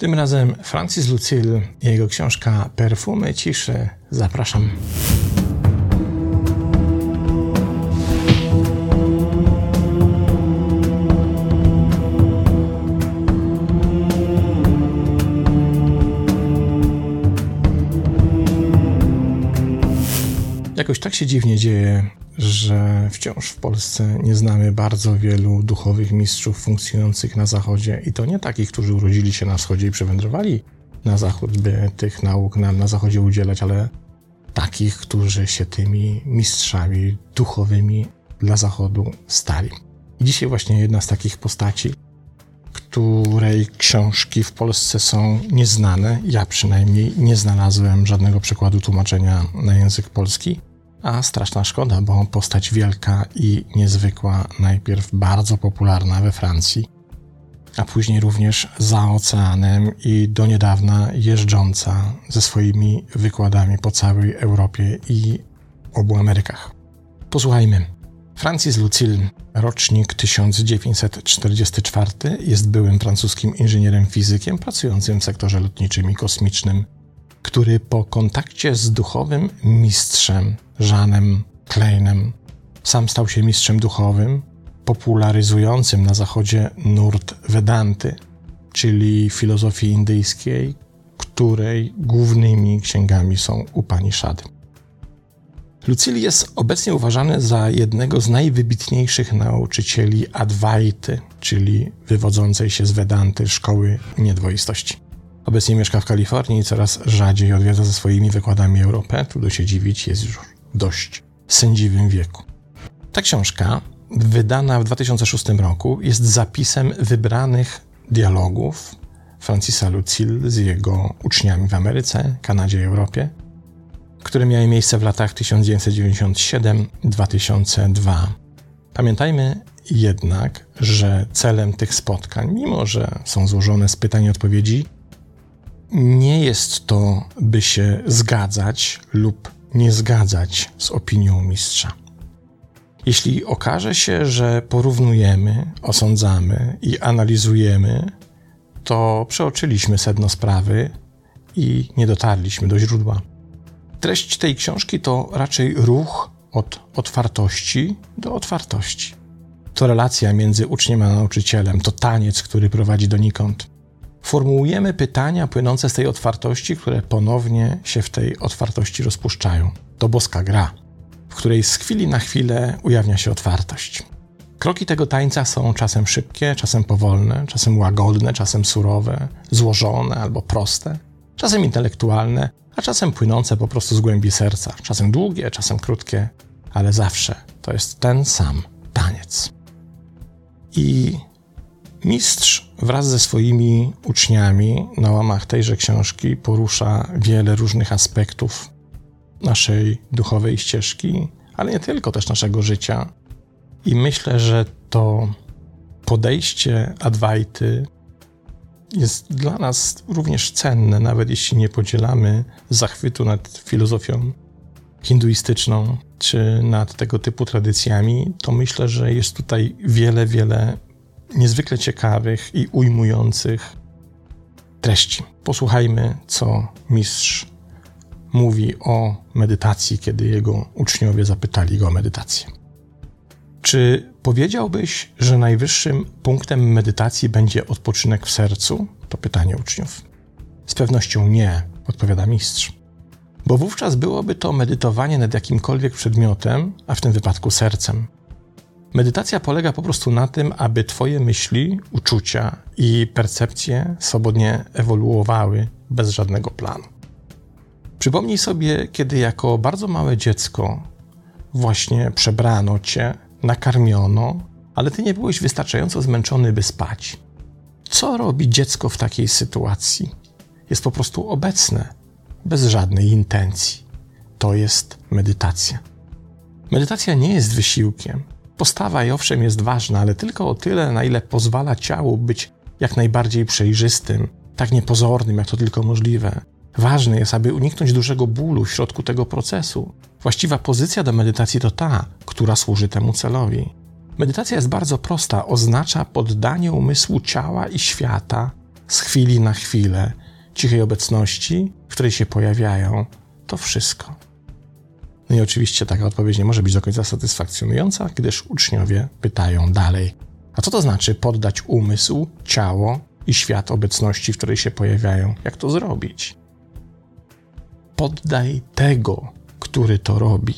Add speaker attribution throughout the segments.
Speaker 1: Tym razem Francis Lucille i jego książka Perfumy ciszy. Zapraszam. Jakoś tak się dziwnie dzieje, że wciąż w Polsce nie znamy bardzo wielu duchowych mistrzów funkcjonujących na Zachodzie i to nie takich, którzy urodzili się na Wschodzie i przewędrowali na Zachód, by tych nauk nam na Zachodzie udzielać, ale takich, którzy się tymi mistrzami duchowymi dla Zachodu stali. I dzisiaj właśnie jedna z takich postaci, której książki w Polsce są nieznane, ja przynajmniej nie znalazłem żadnego przykładu tłumaczenia na język polski a straszna szkoda, bo postać wielka i niezwykła, najpierw bardzo popularna we Francji, a później również za oceanem i do niedawna jeżdżąca ze swoimi wykładami po całej Europie i obu Amerykach. Posłuchajmy. Francis Lucille, rocznik 1944, jest byłym francuskim inżynierem fizykiem pracującym w sektorze lotniczym i kosmicznym który po kontakcie z duchowym mistrzem Żanem Kleinem sam stał się mistrzem duchowym, popularyzującym na zachodzie nurt Vedanty, czyli filozofii indyjskiej, której głównymi księgami są Upanishady. Lucili jest obecnie uważany za jednego z najwybitniejszych nauczycieli Advaity, czyli wywodzącej się z Vedanty szkoły niedwoistości. Obecnie mieszka w Kalifornii i coraz rzadziej odwiedza ze swoimi wykładami Europę. Trudno się dziwić, jest już dość sędziwym wieku. Ta książka, wydana w 2006 roku, jest zapisem wybranych dialogów Francisa Lucille z jego uczniami w Ameryce, Kanadzie i Europie, które miały miejsce w latach 1997-2002. Pamiętajmy jednak, że celem tych spotkań, mimo że są złożone z pytań i odpowiedzi, nie jest to, by się zgadzać lub nie zgadzać z opinią mistrza. Jeśli okaże się, że porównujemy, osądzamy i analizujemy, to przeoczyliśmy sedno sprawy i nie dotarliśmy do źródła. Treść tej książki to raczej ruch od otwartości do otwartości. To relacja między uczniem a nauczycielem, to taniec, który prowadzi donikąd formułujemy pytania płynące z tej otwartości, które ponownie się w tej otwartości rozpuszczają. To boska gra, w której z chwili na chwilę ujawnia się otwartość. Kroki tego tańca są czasem szybkie, czasem powolne, czasem łagodne, czasem surowe, złożone albo proste, czasem intelektualne, a czasem płynące po prostu z głębi serca, czasem długie, czasem krótkie, ale zawsze to jest ten sam taniec. I Mistrz wraz ze swoimi uczniami na łamach tejże książki porusza wiele różnych aspektów naszej duchowej ścieżki, ale nie tylko też naszego życia. I myślę, że to podejście Adwajty jest dla nas również cenne, nawet jeśli nie podzielamy zachwytu nad filozofią hinduistyczną czy nad tego typu tradycjami, to myślę, że jest tutaj wiele, wiele niezwykle ciekawych i ujmujących treści. Posłuchajmy, co mistrz mówi o medytacji, kiedy jego uczniowie zapytali go o medytację. Czy powiedziałbyś, że najwyższym punktem medytacji będzie odpoczynek w sercu? To pytanie uczniów. Z pewnością nie, odpowiada mistrz. Bo wówczas byłoby to medytowanie nad jakimkolwiek przedmiotem, a w tym wypadku sercem. Medytacja polega po prostu na tym, aby Twoje myśli, uczucia i percepcje swobodnie ewoluowały bez żadnego planu. Przypomnij sobie, kiedy jako bardzo małe dziecko właśnie przebrano Cię, nakarmiono, ale Ty nie byłeś wystarczająco zmęczony, by spać. Co robi dziecko w takiej sytuacji? Jest po prostu obecne, bez żadnej intencji. To jest medytacja. Medytacja nie jest wysiłkiem, Postawa i owszem jest ważna, ale tylko o tyle, na ile pozwala ciału być jak najbardziej przejrzystym, tak niepozornym, jak to tylko możliwe. Ważne jest, aby uniknąć dużego bólu w środku tego procesu. Właściwa pozycja do medytacji to ta, która służy temu celowi. Medytacja jest bardzo prosta, oznacza poddanie umysłu ciała i świata z chwili na chwilę, cichej obecności, w której się pojawiają, to wszystko. No i oczywiście taka odpowiedź nie może być do końca satysfakcjonująca, gdyż uczniowie pytają dalej: A co to znaczy poddać umysł, ciało i świat obecności, w której się pojawiają? Jak to zrobić? Poddaj tego, który to robi,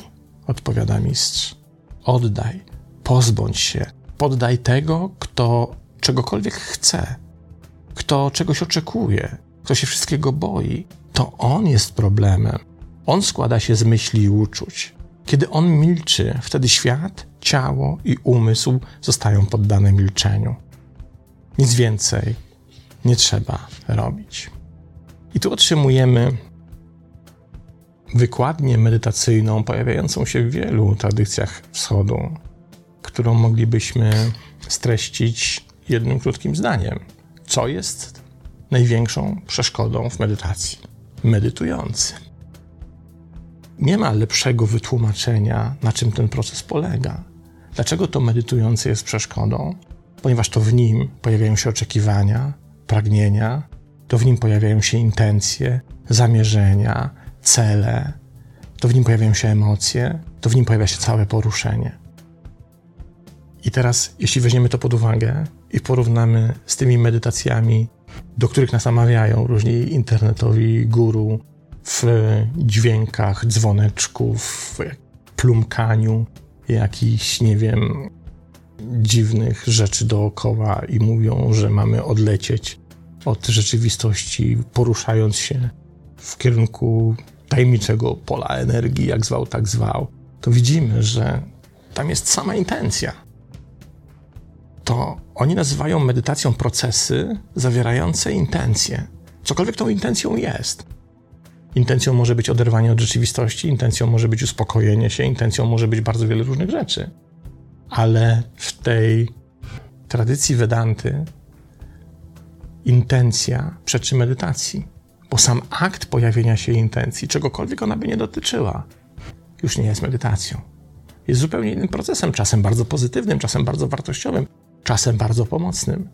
Speaker 1: odpowiada mistrz. Oddaj, pozbądź się, poddaj tego, kto czegokolwiek chce, kto czegoś oczekuje, kto się wszystkiego boi. To on jest problemem. On składa się z myśli i uczuć. Kiedy on milczy, wtedy świat, ciało i umysł zostają poddane milczeniu. Nic więcej nie trzeba robić. I tu otrzymujemy wykładnię medytacyjną pojawiającą się w wielu tradycjach wschodu, którą moglibyśmy streścić jednym krótkim zdaniem. Co jest największą przeszkodą w medytacji? Medytujący. Nie ma lepszego wytłumaczenia, na czym ten proces polega. Dlaczego to medytujący jest przeszkodą? Ponieważ to w nim pojawiają się oczekiwania, pragnienia, to w nim pojawiają się intencje, zamierzenia, cele, to w nim pojawiają się emocje, to w nim pojawia się całe poruszenie. I teraz, jeśli weźmiemy to pod uwagę i porównamy z tymi medytacjami, do których nas namawiają różni internetowi guru w dźwiękach dzwoneczków, plumkaniu jakichś, nie wiem, dziwnych rzeczy dookoła i mówią, że mamy odlecieć od rzeczywistości, poruszając się w kierunku tajemniczego pola energii, jak zwał, tak zwał, to widzimy, że tam jest sama intencja. To oni nazywają medytacją procesy zawierające intencje. Cokolwiek tą intencją jest. Intencją może być oderwanie od rzeczywistości, intencją może być uspokojenie się, intencją może być bardzo wiele różnych rzeczy. Ale w tej tradycji Vedanty intencja przeczy medytacji bo sam akt pojawienia się intencji, czegokolwiek ona by nie dotyczyła, już nie jest medytacją. Jest zupełnie innym procesem, czasem bardzo pozytywnym, czasem bardzo wartościowym, czasem bardzo pomocnym,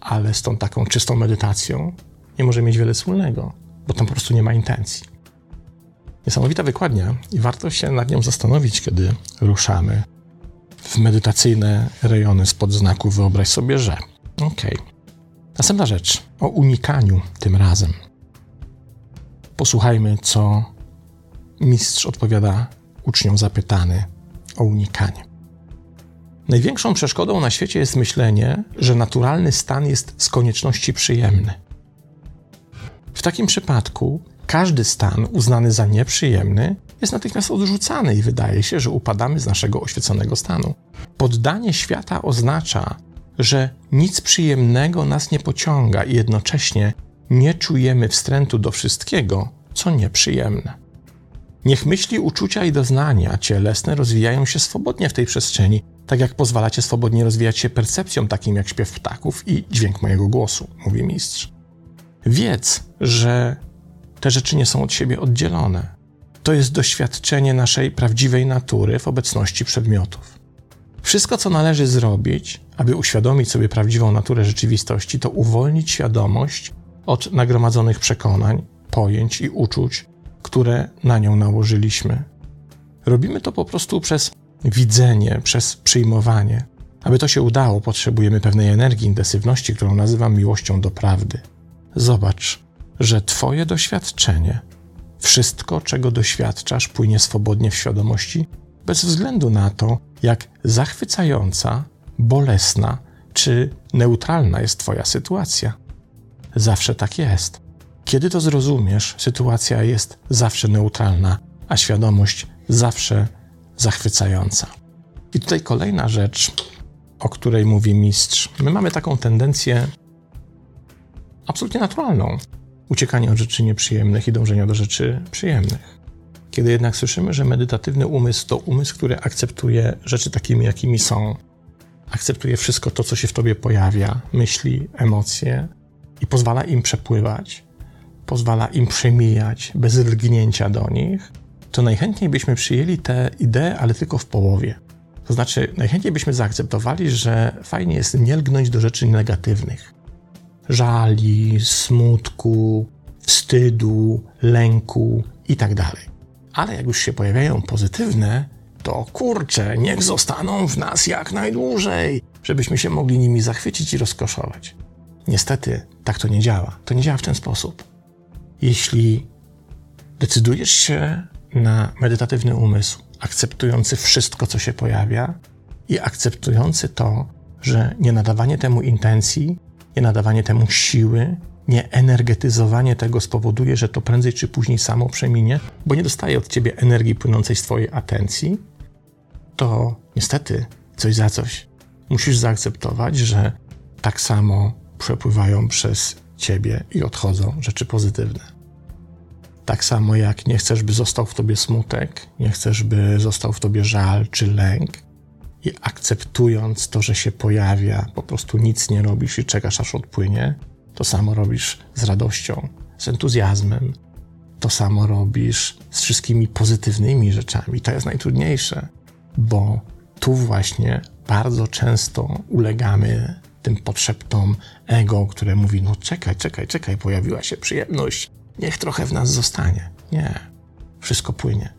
Speaker 1: ale z tą taką czystą medytacją nie może mieć wiele wspólnego, bo tam po prostu nie ma intencji. Niesamowita wykładnia i warto się nad nią zastanowić, kiedy ruszamy w medytacyjne rejony spod znaku wyobraź sobie, że. Okej. Okay. Następna rzecz o unikaniu tym razem. Posłuchajmy, co mistrz odpowiada uczniom zapytany o unikanie. Największą przeszkodą na świecie jest myślenie, że naturalny stan jest z konieczności przyjemny. W takim przypadku każdy stan uznany za nieprzyjemny jest natychmiast odrzucany i wydaje się, że upadamy z naszego oświeconego stanu. Poddanie świata oznacza, że nic przyjemnego nas nie pociąga i jednocześnie nie czujemy wstrętu do wszystkiego, co nieprzyjemne. Niech myśli, uczucia i doznania cielesne rozwijają się swobodnie w tej przestrzeni, tak jak pozwalacie swobodnie rozwijać się percepcjom takim jak śpiew ptaków i dźwięk mojego głosu, mówi mistrz. Wiedz, że te rzeczy nie są od siebie oddzielone. To jest doświadczenie naszej prawdziwej natury w obecności przedmiotów. Wszystko, co należy zrobić, aby uświadomić sobie prawdziwą naturę rzeczywistości, to uwolnić świadomość od nagromadzonych przekonań, pojęć i uczuć, które na nią nałożyliśmy. Robimy to po prostu przez widzenie, przez przyjmowanie. Aby to się udało, potrzebujemy pewnej energii, intensywności, którą nazywam miłością do prawdy. Zobacz, że Twoje doświadczenie, wszystko, czego doświadczasz, płynie swobodnie w świadomości, bez względu na to, jak zachwycająca, bolesna czy neutralna jest Twoja sytuacja. Zawsze tak jest. Kiedy to zrozumiesz, sytuacja jest zawsze neutralna, a świadomość zawsze zachwycająca. I tutaj kolejna rzecz, o której mówi mistrz. My mamy taką tendencję absolutnie naturalną uciekania od rzeczy nieprzyjemnych i dążenia do rzeczy przyjemnych. Kiedy jednak słyszymy, że medytatywny umysł to umysł, który akceptuje rzeczy takimi, jakimi są, akceptuje wszystko to, co się w tobie pojawia, myśli, emocje, i pozwala im przepływać, pozwala im przemijać bez lgnięcia do nich, to najchętniej byśmy przyjęli tę ideę, ale tylko w połowie. To znaczy, najchętniej byśmy zaakceptowali, że fajnie jest nie lgnąć do rzeczy negatywnych, żali, smutku, wstydu, lęku itd. Tak Ale jak już się pojawiają pozytywne, to kurczę, niech zostaną w nas jak najdłużej, żebyśmy się mogli nimi zachwycić i rozkoszować. Niestety, tak to nie działa. To nie działa w ten sposób. Jeśli decydujesz się na medytatywny umysł, akceptujący wszystko, co się pojawia i akceptujący to, że nie nadawanie temu intencji, nie nadawanie temu siły, nie energetyzowanie tego spowoduje, że to prędzej czy później samo przeminie, bo nie dostaje od ciebie energii płynącej z twojej atencji, to niestety coś za coś musisz zaakceptować, że tak samo przepływają przez ciebie i odchodzą rzeczy pozytywne. Tak samo jak nie chcesz, by został w tobie smutek, nie chcesz, by został w tobie żal czy lęk, i akceptując to, że się pojawia, po prostu nic nie robisz i czekasz, aż odpłynie, to samo robisz z radością, z entuzjazmem. To samo robisz z wszystkimi pozytywnymi rzeczami. To jest najtrudniejsze, bo tu właśnie bardzo często ulegamy tym podszeptom ego, które mówi: No, czekaj, czekaj, czekaj, pojawiła się przyjemność, niech trochę w nas zostanie. Nie, wszystko płynie,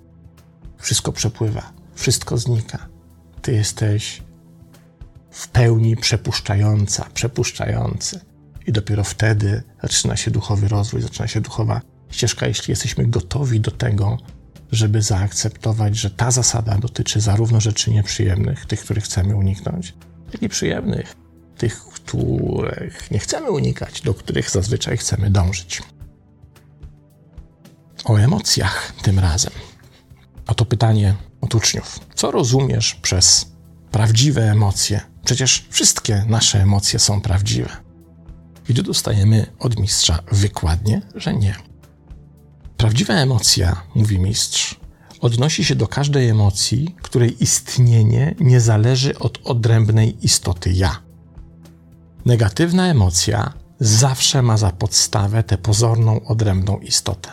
Speaker 1: wszystko przepływa, wszystko znika. Ty jesteś w pełni przepuszczająca, przepuszczający. I dopiero wtedy zaczyna się duchowy rozwój, zaczyna się duchowa ścieżka, jeśli jesteśmy gotowi do tego, żeby zaakceptować, że ta zasada dotyczy zarówno rzeczy nieprzyjemnych, tych, których chcemy uniknąć, jak i przyjemnych, tych, których nie chcemy unikać, do których zazwyczaj chcemy dążyć. O emocjach tym razem. Oto pytanie od uczniów. Co rozumiesz przez prawdziwe emocje? Przecież wszystkie nasze emocje są prawdziwe. I tu dostajemy od mistrza wykładnie, że nie. Prawdziwa emocja, mówi mistrz, odnosi się do każdej emocji, której istnienie nie zależy od odrębnej istoty ja. Negatywna emocja zawsze ma za podstawę tę pozorną, odrębną istotę.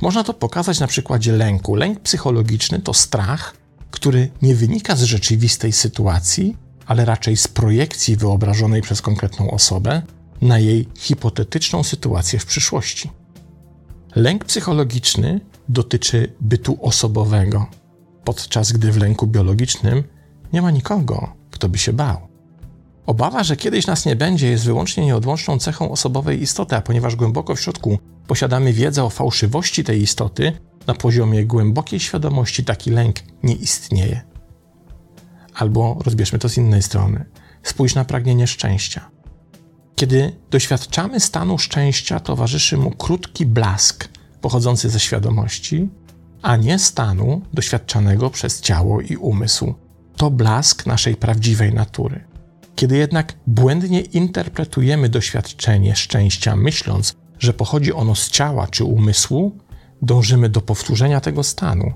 Speaker 1: Można to pokazać na przykładzie lęku. Lęk psychologiczny to strach, który nie wynika z rzeczywistej sytuacji, ale raczej z projekcji wyobrażonej przez konkretną osobę na jej hipotetyczną sytuację w przyszłości. Lęk psychologiczny dotyczy bytu osobowego, podczas gdy w lęku biologicznym nie ma nikogo, kto by się bał. Obawa, że kiedyś nas nie będzie, jest wyłącznie nieodłączną cechą osobowej istoty, a ponieważ głęboko w środku posiadamy wiedzę o fałszywości tej istoty, na poziomie głębokiej świadomości taki lęk nie istnieje. Albo rozbierzmy to z innej strony. Spójrz na pragnienie szczęścia. Kiedy doświadczamy stanu szczęścia, towarzyszy mu krótki blask pochodzący ze świadomości, a nie stanu doświadczanego przez ciało i umysł. To blask naszej prawdziwej natury. Kiedy jednak błędnie interpretujemy doświadczenie szczęścia, myśląc, że pochodzi ono z ciała czy umysłu, dążymy do powtórzenia tego stanu,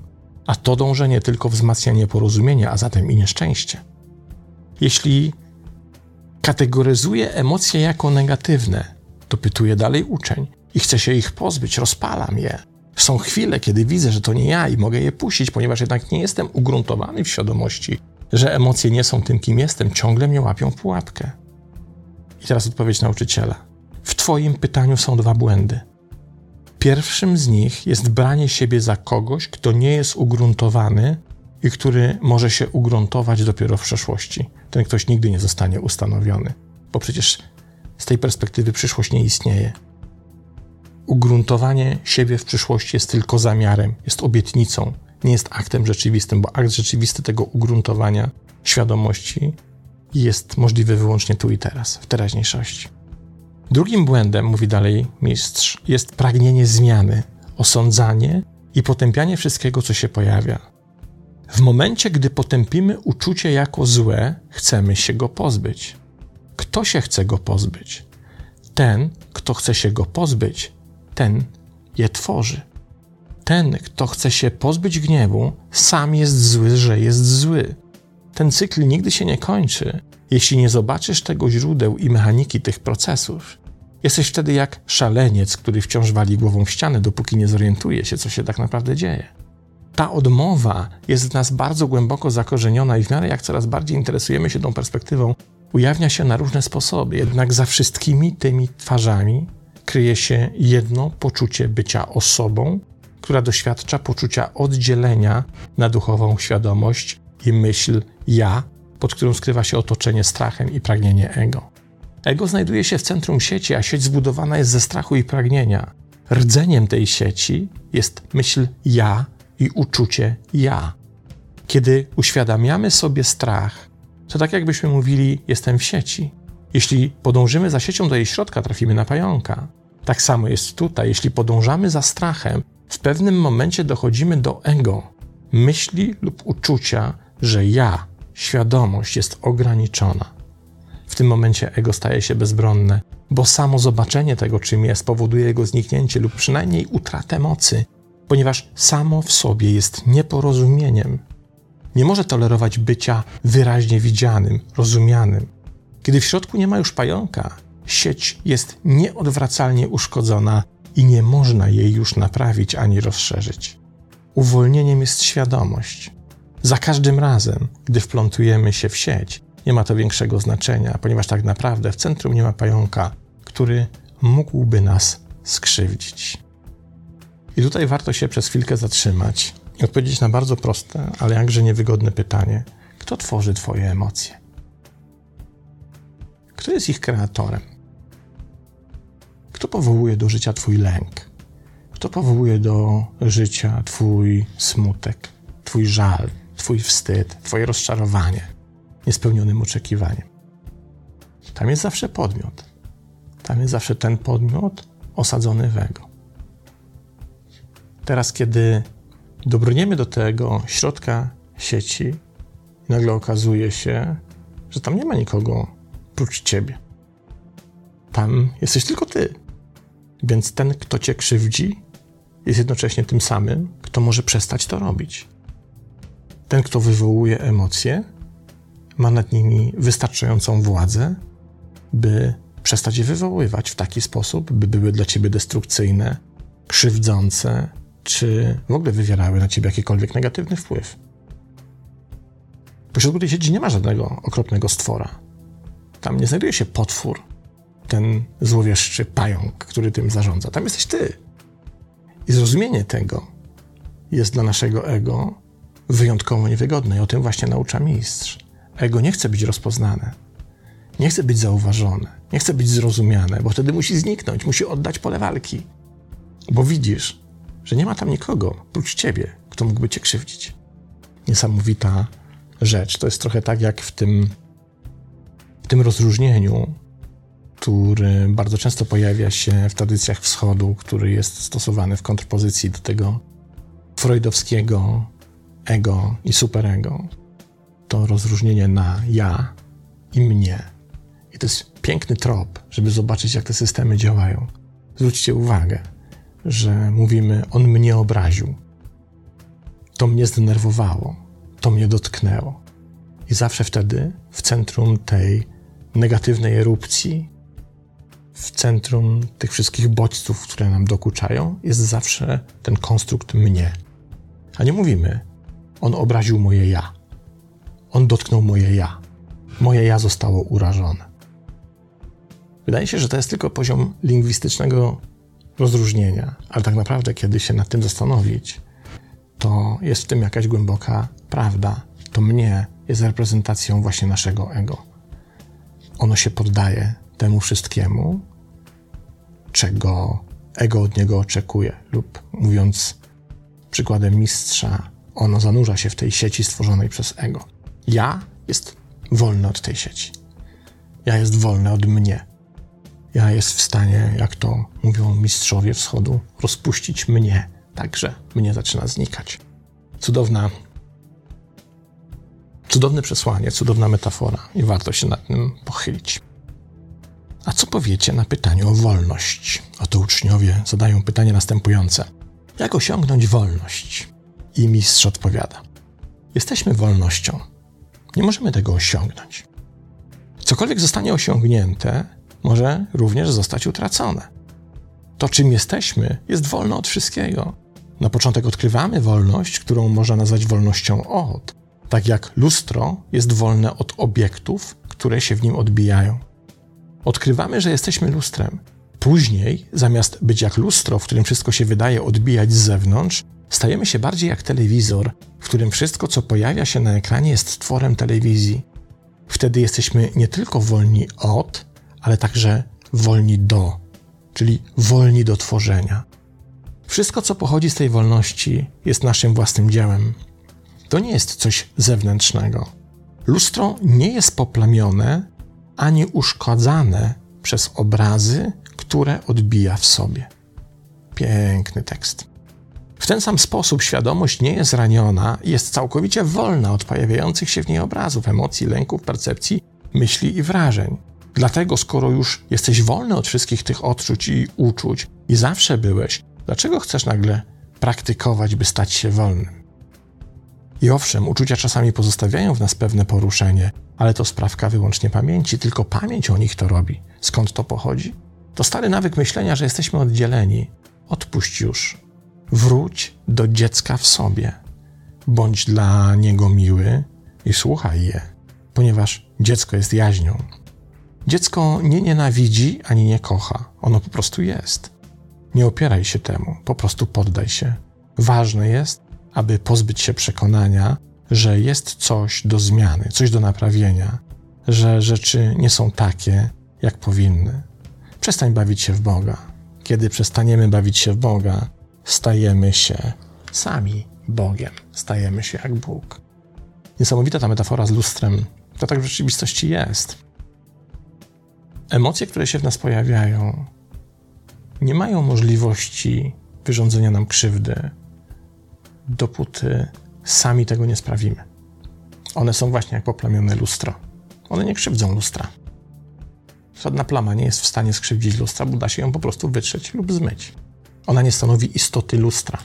Speaker 1: a to dążenie tylko wzmacnia nieporozumienie, a zatem i nieszczęście. Jeśli kategoryzuję emocje jako negatywne, dopytuje dalej uczeń i chcę się ich pozbyć, rozpalam je. Są chwile, kiedy widzę, że to nie ja i mogę je puścić, ponieważ jednak nie jestem ugruntowany w świadomości, że emocje nie są tym, kim jestem, ciągle mnie łapią w pułapkę. I teraz odpowiedź nauczyciela. W Twoim pytaniu są dwa błędy. Pierwszym z nich jest branie siebie za kogoś, kto nie jest ugruntowany i który może się ugruntować dopiero w przeszłości. Ten ktoś nigdy nie zostanie ustanowiony, bo przecież z tej perspektywy przyszłość nie istnieje. Ugruntowanie siebie w przyszłości jest tylko zamiarem, jest obietnicą, nie jest aktem rzeczywistym, bo akt rzeczywisty tego ugruntowania świadomości jest możliwy wyłącznie tu i teraz, w teraźniejszości. Drugim błędem, mówi dalej mistrz, jest pragnienie zmiany, osądzanie i potępianie wszystkiego, co się pojawia. W momencie, gdy potępimy uczucie jako złe, chcemy się go pozbyć. Kto się chce go pozbyć? Ten, kto chce się go pozbyć, ten je tworzy. Ten, kto chce się pozbyć gniewu, sam jest zły, że jest zły. Ten cykl nigdy się nie kończy, jeśli nie zobaczysz tego źródeł i mechaniki tych procesów. Jesteś wtedy jak szaleniec, który wciąż wali głową w ścianę, dopóki nie zorientuje się, co się tak naprawdę dzieje. Ta odmowa jest w nas bardzo głęboko zakorzeniona i w miarę jak coraz bardziej interesujemy się tą perspektywą, ujawnia się na różne sposoby, jednak za wszystkimi tymi twarzami kryje się jedno poczucie bycia osobą, która doświadcza poczucia oddzielenia na duchową świadomość i myśl ja, pod którą skrywa się otoczenie strachem i pragnienie ego. Ego znajduje się w centrum sieci, a sieć zbudowana jest ze strachu i pragnienia. Rdzeniem tej sieci jest myśl ja i uczucie ja. Kiedy uświadamiamy sobie strach, to tak jakbyśmy mówili: Jestem w sieci. Jeśli podążymy za siecią do jej środka, trafimy na pająka. Tak samo jest tutaj. Jeśli podążamy za strachem, w pewnym momencie dochodzimy do ego, myśli lub uczucia, że ja, świadomość jest ograniczona. W tym momencie ego staje się bezbronne, bo samo zobaczenie tego, czym jest, powoduje jego zniknięcie lub przynajmniej utratę mocy, ponieważ samo w sobie jest nieporozumieniem. Nie może tolerować bycia wyraźnie widzianym, rozumianym. Kiedy w środku nie ma już pająka, sieć jest nieodwracalnie uszkodzona i nie można jej już naprawić ani rozszerzyć. Uwolnieniem jest świadomość. Za każdym razem, gdy wplątujemy się w sieć, nie ma to większego znaczenia, ponieważ tak naprawdę w centrum nie ma pająka, który mógłby nas skrzywdzić. I tutaj warto się przez chwilkę zatrzymać i odpowiedzieć na bardzo proste, ale jakże niewygodne pytanie: kto tworzy Twoje emocje? Kto jest ich kreatorem? Kto powołuje do życia Twój lęk? Kto powołuje do życia Twój smutek, Twój żal, Twój wstyd, Twoje rozczarowanie niespełnionym oczekiwaniem? Tam jest zawsze podmiot. Tam jest zawsze ten podmiot osadzony w ego. Teraz, kiedy dobrniemy do tego środka sieci, nagle okazuje się, że tam nie ma nikogo prócz ciebie. Tam jesteś tylko ty. Więc ten, kto cię krzywdzi, jest jednocześnie tym samym, kto może przestać to robić. Ten, kto wywołuje emocje, ma nad nimi wystarczającą władzę, by przestać je wywoływać w taki sposób, by były dla ciebie destrukcyjne, krzywdzące, czy w ogóle wywierały na ciebie jakikolwiek negatywny wpływ. Pośrodku tej sieci nie ma żadnego okropnego stwora. Tam nie znajduje się potwór, ten złowieszczy pająk, który tym zarządza. Tam jesteś ty. I zrozumienie tego jest dla naszego ego wyjątkowo niewygodne i o tym właśnie naucza mistrz. Ego nie chce być rozpoznane, nie chce być zauważone, nie chce być zrozumiane, bo wtedy musi zniknąć, musi oddać pole walki. Bo widzisz, że nie ma tam nikogo prócz ciebie, kto mógłby cię krzywdzić. Niesamowita rzecz. To jest trochę tak jak w tym, w tym rozróżnieniu który bardzo często pojawia się w tradycjach wschodu, który jest stosowany w kontrpozycji do tego freudowskiego ego i superego. To rozróżnienie na ja i mnie. I to jest piękny trop, żeby zobaczyć, jak te systemy działają. Zwróćcie uwagę, że mówimy, on mnie obraził. To mnie zdenerwowało, to mnie dotknęło. I zawsze wtedy w centrum tej negatywnej erupcji w centrum tych wszystkich bodźców, które nam dokuczają, jest zawsze ten konstrukt mnie. A nie mówimy, on obraził moje ja. On dotknął moje ja. Moje ja zostało urażone. Wydaje się, że to jest tylko poziom lingwistycznego rozróżnienia, ale tak naprawdę, kiedy się nad tym zastanowić, to jest w tym jakaś głęboka prawda. To mnie jest reprezentacją właśnie naszego ego. Ono się poddaje temu wszystkiemu, czego ego od niego oczekuje, lub mówiąc przykładem mistrza, ono zanurza się w tej sieci stworzonej przez ego. Ja jest wolny od tej sieci. Ja jest wolny od mnie. Ja jest w stanie, jak to mówią mistrzowie wschodu, rozpuścić mnie, także mnie zaczyna znikać. Cudowna, cudowne przesłanie, cudowna metafora i warto się nad tym pochylić. A co powiecie na pytanie o wolność? Oto uczniowie zadają pytanie następujące: Jak osiągnąć wolność? I mistrz odpowiada: Jesteśmy wolnością. Nie możemy tego osiągnąć. Cokolwiek zostanie osiągnięte, może również zostać utracone. To, czym jesteśmy, jest wolne od wszystkiego. Na początek odkrywamy wolność, którą można nazwać wolnością od. Tak jak lustro jest wolne od obiektów, które się w nim odbijają. Odkrywamy, że jesteśmy lustrem. Później, zamiast być jak lustro, w którym wszystko się wydaje odbijać z zewnątrz, stajemy się bardziej jak telewizor, w którym wszystko, co pojawia się na ekranie, jest tworem telewizji. Wtedy jesteśmy nie tylko wolni od, ale także wolni do, czyli wolni do tworzenia. Wszystko, co pochodzi z tej wolności, jest naszym własnym dziełem. To nie jest coś zewnętrznego. Lustro nie jest poplamione ani uszkadzane przez obrazy, które odbija w sobie. Piękny tekst. W ten sam sposób świadomość nie jest raniona jest całkowicie wolna od pojawiających się w niej obrazów, emocji, lęków, percepcji, myśli i wrażeń. Dlatego, skoro już jesteś wolny od wszystkich tych odczuć i uczuć i zawsze byłeś, dlaczego chcesz nagle praktykować, by stać się wolnym? I owszem, uczucia czasami pozostawiają w nas pewne poruszenie, ale to sprawka wyłącznie pamięci, tylko pamięć o nich to robi. Skąd to pochodzi? To stary nawyk myślenia, że jesteśmy oddzieleni. Odpuść już. Wróć do dziecka w sobie. Bądź dla niego miły i słuchaj je, ponieważ dziecko jest jaźnią. Dziecko nie nienawidzi ani nie kocha, ono po prostu jest. Nie opieraj się temu, po prostu poddaj się. Ważne jest, aby pozbyć się przekonania, że jest coś do zmiany, coś do naprawienia, że rzeczy nie są takie, jak powinny. Przestań bawić się w Boga. Kiedy przestaniemy bawić się w Boga, stajemy się sami Bogiem, stajemy się jak Bóg. Niesamowita ta metafora z lustrem. To tak w rzeczywistości jest. Emocje, które się w nas pojawiają, nie mają możliwości wyrządzenia nam krzywdy, dopóty sami tego nie sprawimy. One są właśnie jak poplamione lustro. One nie krzywdzą lustra. Żadna plama nie jest w stanie skrzywdzić lustra, bo da się ją po prostu wytrzeć lub zmyć. Ona nie stanowi istoty lustra.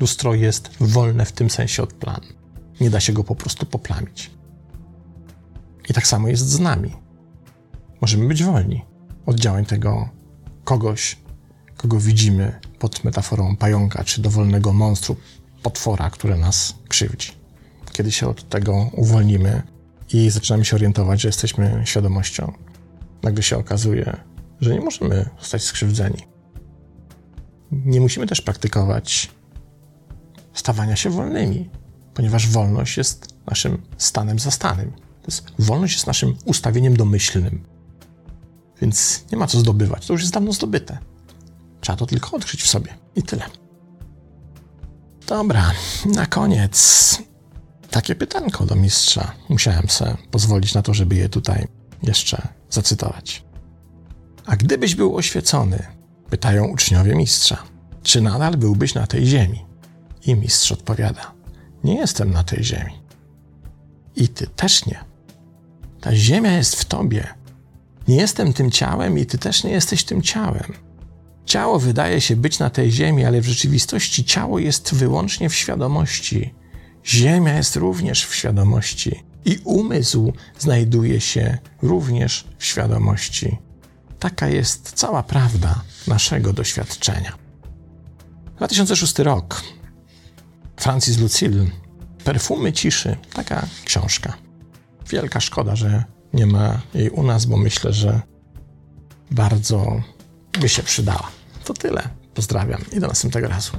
Speaker 1: Lustro jest wolne w tym sensie od plan. Nie da się go po prostu poplamić. I tak samo jest z nami. Możemy być wolni od działań tego kogoś, kogo widzimy pod metaforą pająka czy dowolnego monstru, potwora, które nas krzywdzi. Kiedy się od tego uwolnimy i zaczynamy się orientować, że jesteśmy świadomością, nagle się okazuje, że nie możemy zostać skrzywdzeni. Nie musimy też praktykować stawania się wolnymi, ponieważ wolność jest naszym stanem zastanym. To jest, wolność jest naszym ustawieniem domyślnym. Więc nie ma co zdobywać, to już jest dawno zdobyte. Trzeba to tylko odkryć w sobie i tyle. Dobra, na koniec takie pytanko do mistrza. Musiałem sobie pozwolić na to, żeby je tutaj jeszcze zacytować. A gdybyś był oświecony, pytają uczniowie mistrza, czy nadal byłbyś na tej ziemi? I mistrz odpowiada: Nie jestem na tej ziemi. I ty też nie. Ta ziemia jest w tobie. Nie jestem tym ciałem i ty też nie jesteś tym ciałem. Ciało wydaje się być na tej ziemi, ale w rzeczywistości ciało jest wyłącznie w świadomości. Ziemia jest również w świadomości i umysł znajduje się również w świadomości. Taka jest cała prawda naszego doświadczenia. 2006 rok. Francis Lucille. Perfumy ciszy. Taka książka. Wielka szkoda, że nie ma jej u nas, bo myślę, że bardzo by się przydała. To tyle. Pozdrawiam i do następnego razu.